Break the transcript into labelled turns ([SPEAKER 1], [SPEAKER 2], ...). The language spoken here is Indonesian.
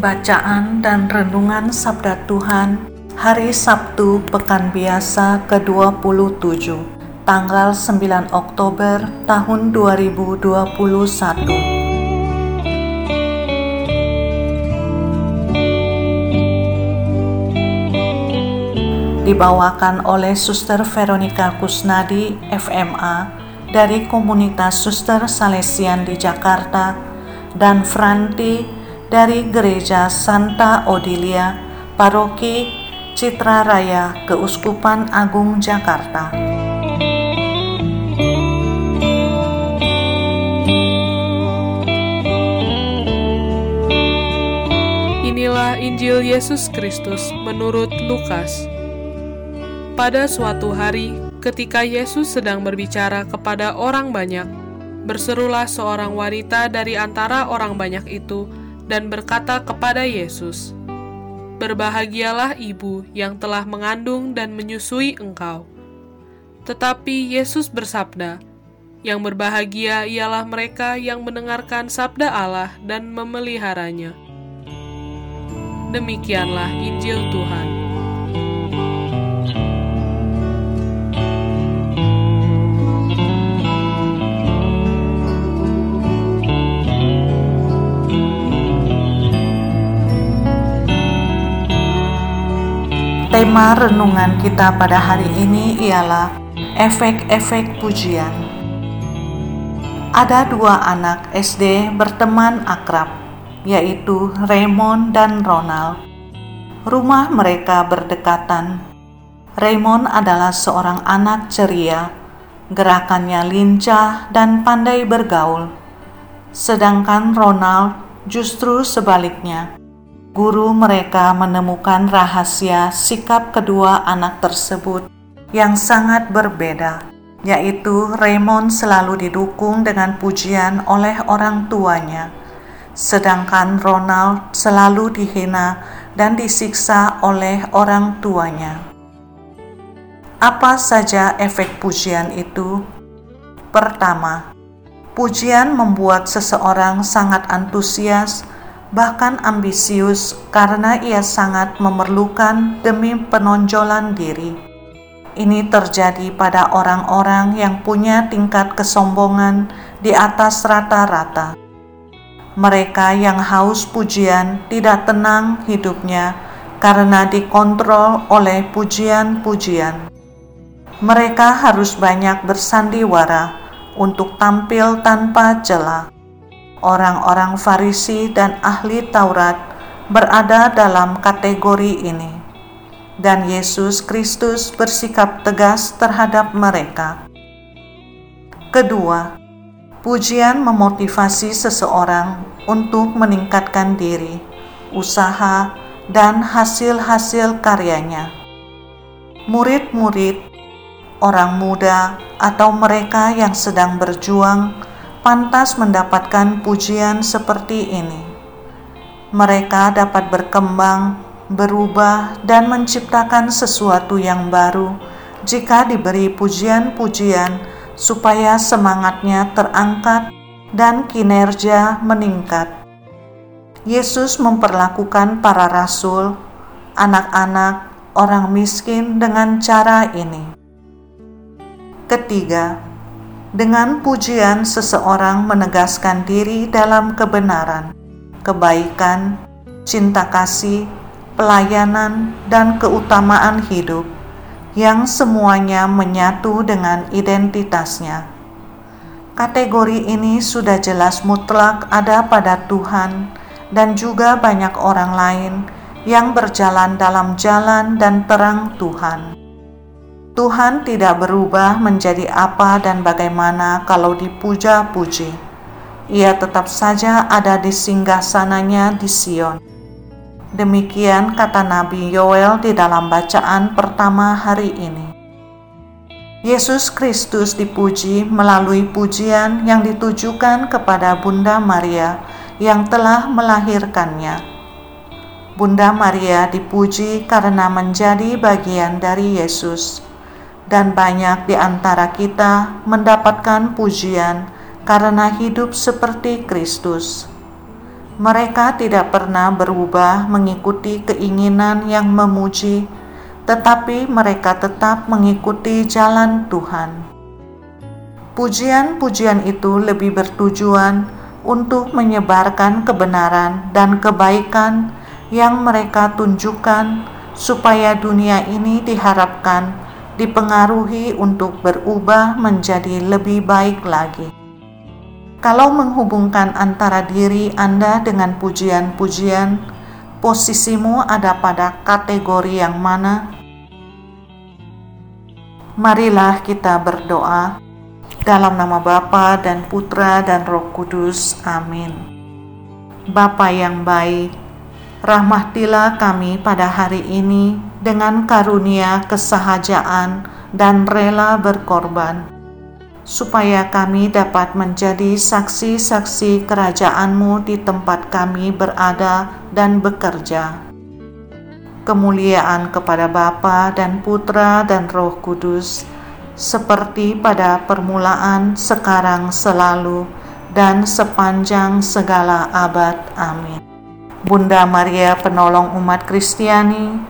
[SPEAKER 1] Bacaan dan Renungan Sabda Tuhan Hari Sabtu Pekan Biasa ke-27 Tanggal 9 Oktober tahun 2021 dibawakan oleh Suster Veronica Kusnadi, FMA, dari komunitas Suster Salesian di Jakarta, dan Franti dari Gereja Santa Odilia, Paroki Citra Raya, Keuskupan Agung Jakarta.
[SPEAKER 2] Inilah Injil Yesus Kristus menurut Lukas. Pada suatu hari, ketika Yesus sedang berbicara kepada orang banyak, berserulah seorang wanita dari antara orang banyak itu dan berkata kepada Yesus, "Berbahagialah ibu yang telah mengandung dan menyusui engkau." Tetapi Yesus bersabda, "Yang berbahagia ialah mereka yang mendengarkan sabda Allah dan memeliharanya." Demikianlah Injil Tuhan.
[SPEAKER 1] Tema renungan kita pada hari ini ialah efek-efek pujian. Ada dua anak SD berteman akrab, yaitu Raymond dan Ronald. Rumah mereka berdekatan. Raymond adalah seorang anak ceria, gerakannya lincah dan pandai bergaul. Sedangkan Ronald justru sebaliknya guru mereka menemukan rahasia sikap kedua anak tersebut yang sangat berbeda, yaitu Raymond selalu didukung dengan pujian oleh orang tuanya, sedangkan Ronald selalu dihina dan disiksa oleh orang tuanya. Apa saja efek pujian itu? Pertama, pujian membuat seseorang sangat antusias bahkan ambisius karena ia sangat memerlukan demi penonjolan diri. Ini terjadi pada orang-orang yang punya tingkat kesombongan di atas rata-rata. Mereka yang haus pujian tidak tenang hidupnya karena dikontrol oleh pujian-pujian. Mereka harus banyak bersandiwara untuk tampil tanpa celah orang-orang Farisi dan ahli Taurat berada dalam kategori ini, dan Yesus Kristus bersikap tegas terhadap mereka. Kedua, pujian memotivasi seseorang untuk meningkatkan diri, usaha, dan hasil-hasil karyanya. Murid-murid, orang muda, atau mereka yang sedang berjuang pantas mendapatkan pujian seperti ini. Mereka dapat berkembang, berubah, dan menciptakan sesuatu yang baru jika diberi pujian-pujian supaya semangatnya terangkat dan kinerja meningkat. Yesus memperlakukan para rasul, anak-anak, orang miskin dengan cara ini. Ketiga, dengan pujian, seseorang menegaskan diri dalam kebenaran, kebaikan, cinta kasih, pelayanan, dan keutamaan hidup yang semuanya menyatu dengan identitasnya. Kategori ini sudah jelas mutlak ada pada Tuhan dan juga banyak orang lain yang berjalan dalam jalan dan terang Tuhan. Tuhan tidak berubah menjadi apa dan bagaimana kalau dipuja-puji. Ia tetap saja ada di singgah sananya di Sion. Demikian kata Nabi Yoel di dalam bacaan pertama hari ini. Yesus Kristus dipuji melalui pujian yang ditujukan kepada Bunda Maria yang telah melahirkannya. Bunda Maria dipuji karena menjadi bagian dari Yesus, dan banyak di antara kita mendapatkan pujian karena hidup seperti Kristus mereka tidak pernah berubah mengikuti keinginan yang memuji, tetapi mereka tetap mengikuti jalan Tuhan. Pujian-pujian itu lebih bertujuan untuk menyebarkan kebenaran dan kebaikan yang mereka tunjukkan, supaya dunia ini diharapkan dipengaruhi untuk berubah menjadi lebih baik lagi. Kalau menghubungkan antara diri Anda dengan pujian-pujian, posisimu ada pada kategori yang mana? Marilah kita berdoa dalam nama Bapa dan Putra dan Roh Kudus. Amin. Bapa yang baik, rahmatilah kami pada hari ini dengan karunia kesahajaan dan rela berkorban supaya kami dapat menjadi saksi-saksi kerajaan-Mu di tempat kami berada dan bekerja. Kemuliaan kepada Bapa dan Putra dan Roh Kudus, seperti pada permulaan, sekarang, selalu, dan sepanjang segala abad. Amin. Bunda Maria, penolong umat Kristiani,